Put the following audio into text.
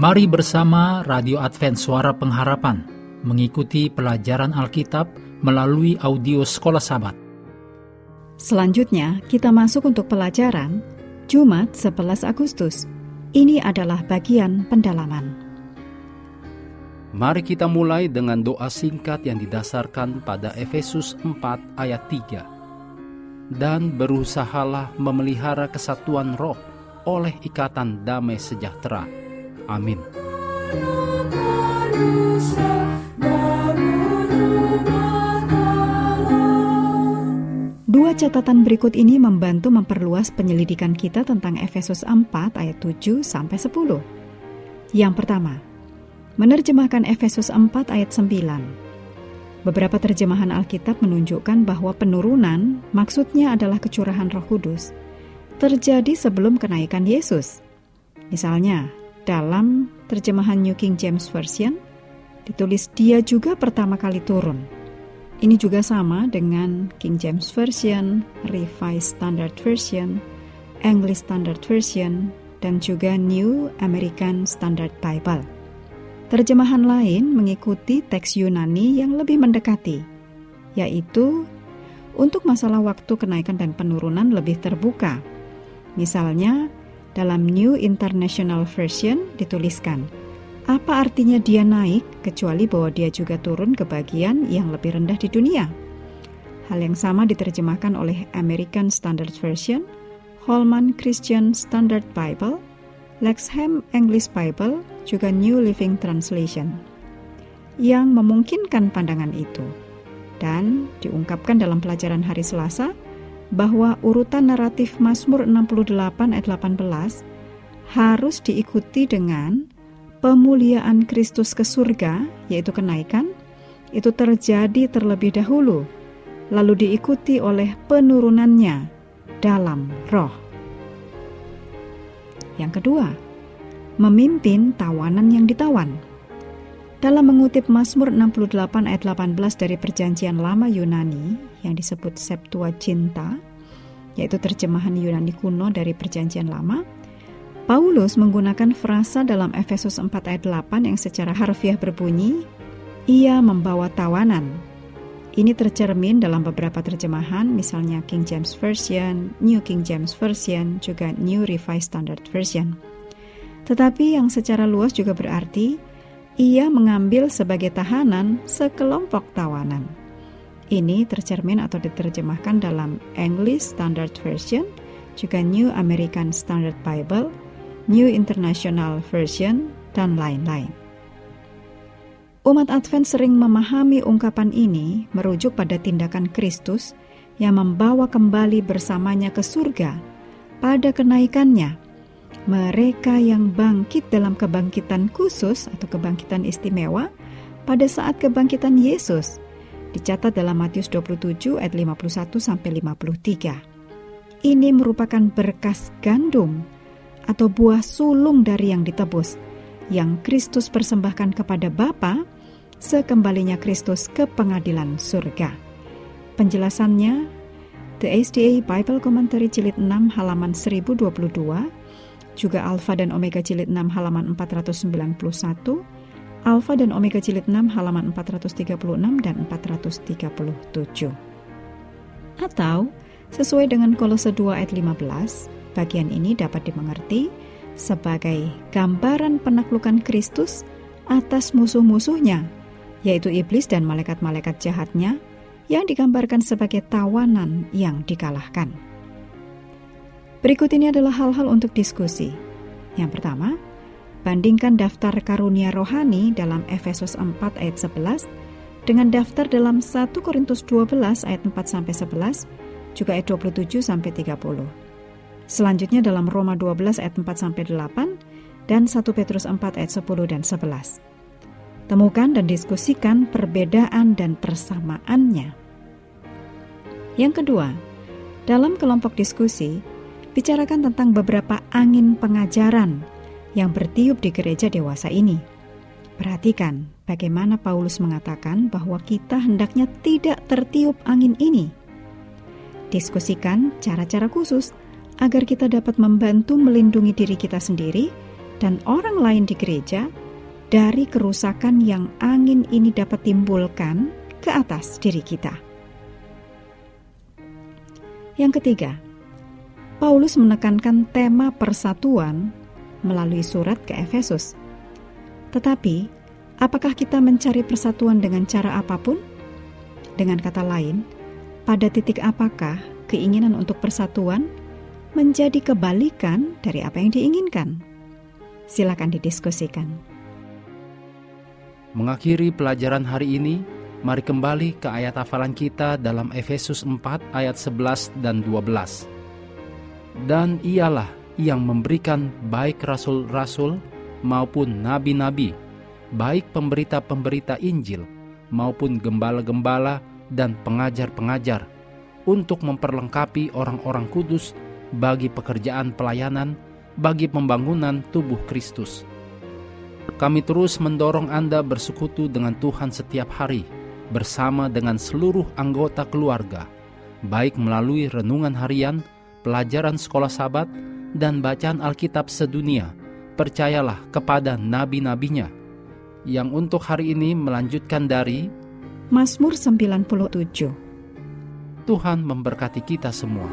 Mari bersama Radio Advent Suara Pengharapan mengikuti pelajaran Alkitab melalui audio Sekolah Sabat. Selanjutnya, kita masuk untuk pelajaran Jumat 11 Agustus. Ini adalah bagian pendalaman. Mari kita mulai dengan doa singkat yang didasarkan pada Efesus 4 ayat 3. Dan berusahalah memelihara kesatuan roh oleh ikatan damai sejahtera. Amin. Dua catatan berikut ini membantu memperluas penyelidikan kita tentang Efesus 4 ayat 7 sampai 10. Yang pertama, menerjemahkan Efesus 4 ayat 9. Beberapa terjemahan Alkitab menunjukkan bahwa penurunan maksudnya adalah kecurahan Roh Kudus terjadi sebelum kenaikan Yesus. Misalnya, dalam terjemahan New King James Version ditulis dia juga pertama kali turun ini juga sama dengan King James Version, Revised Standard Version, English Standard Version, dan juga New American Standard Bible. Terjemahan lain mengikuti teks Yunani yang lebih mendekati, yaitu untuk masalah waktu kenaikan dan penurunan lebih terbuka. Misalnya, dalam New International Version dituliskan, apa artinya dia naik kecuali bahwa dia juga turun ke bagian yang lebih rendah di dunia? Hal yang sama diterjemahkan oleh American Standard Version, Holman Christian Standard Bible, Lexham English Bible, juga New Living Translation yang memungkinkan pandangan itu. Dan diungkapkan dalam pelajaran hari Selasa bahwa urutan naratif Mazmur 68 ayat 18 harus diikuti dengan pemuliaan Kristus ke surga, yaitu kenaikan, itu terjadi terlebih dahulu, lalu diikuti oleh penurunannya dalam roh. Yang kedua, memimpin tawanan yang ditawan. Dalam mengutip Mazmur 68 ayat 18 dari perjanjian lama Yunani yang disebut Septuaginta, yaitu terjemahan Yunani kuno dari perjanjian lama, Paulus menggunakan frasa dalam Efesus 4 ayat 8 yang secara harfiah berbunyi, ia membawa tawanan. Ini tercermin dalam beberapa terjemahan, misalnya King James Version, New King James Version, juga New Revised Standard Version. Tetapi yang secara luas juga berarti, ia mengambil sebagai tahanan sekelompok tawanan. Ini tercermin atau diterjemahkan dalam English Standard Version, juga New American Standard Bible, New International Version, dan lain-lain. Umat Advent sering memahami ungkapan ini merujuk pada tindakan Kristus yang membawa kembali bersamanya ke surga pada kenaikannya. Mereka yang bangkit dalam kebangkitan khusus atau kebangkitan istimewa pada saat kebangkitan Yesus dicatat dalam Matius 27 ayat 51 sampai 53. Ini merupakan berkas gandum atau buah sulung dari yang ditebus, yang Kristus persembahkan kepada Bapa sekembalinya Kristus ke pengadilan surga. Penjelasannya, The SDA Bible Commentary Jilid 6 halaman 1022, juga Alfa dan Omega Jilid 6 halaman 491, Alfa dan Omega Jilid 6 halaman 436 dan 437. Atau, sesuai dengan Kolose 2 ayat 15, Bagian ini dapat dimengerti sebagai gambaran penaklukan Kristus atas musuh-musuhnya, yaitu iblis dan malaikat-malaikat jahatnya yang digambarkan sebagai tawanan yang dikalahkan. Berikut ini adalah hal-hal untuk diskusi. Yang pertama, bandingkan daftar karunia rohani dalam Efesus 4 ayat 11 dengan daftar dalam 1 Korintus 12 ayat 4 sampai 11 juga ayat 27 sampai 30. Selanjutnya dalam Roma 12 ayat 4 sampai 8 dan 1 Petrus 4 ayat 10 dan 11. Temukan dan diskusikan perbedaan dan persamaannya. Yang kedua, dalam kelompok diskusi, bicarakan tentang beberapa angin pengajaran yang bertiup di gereja dewasa ini. Perhatikan bagaimana Paulus mengatakan bahwa kita hendaknya tidak tertiup angin ini. Diskusikan cara-cara khusus agar kita dapat membantu melindungi diri kita sendiri dan orang lain di gereja dari kerusakan yang angin ini dapat timbulkan ke atas diri kita. Yang ketiga, Paulus menekankan tema persatuan melalui surat ke Efesus. Tetapi, apakah kita mencari persatuan dengan cara apa pun? Dengan kata lain, pada titik apakah keinginan untuk persatuan menjadi kebalikan dari apa yang diinginkan? Silakan didiskusikan. Mengakhiri pelajaran hari ini, mari kembali ke ayat hafalan kita dalam Efesus 4 ayat 11 dan 12. Dan ialah yang memberikan baik rasul-rasul maupun nabi-nabi, baik pemberita-pemberita Injil maupun gembala-gembala dan pengajar-pengajar untuk memperlengkapi orang-orang kudus bagi pekerjaan pelayanan bagi pembangunan tubuh Kristus. Kami terus mendorong Anda bersekutu dengan Tuhan setiap hari, bersama dengan seluruh anggota keluarga, baik melalui renungan harian, pelajaran sekolah sahabat, dan bacaan Alkitab sedunia. Percayalah kepada nabi-nabinya, yang untuk hari ini melanjutkan dari Mazmur 97. Tuhan memberkati kita semua.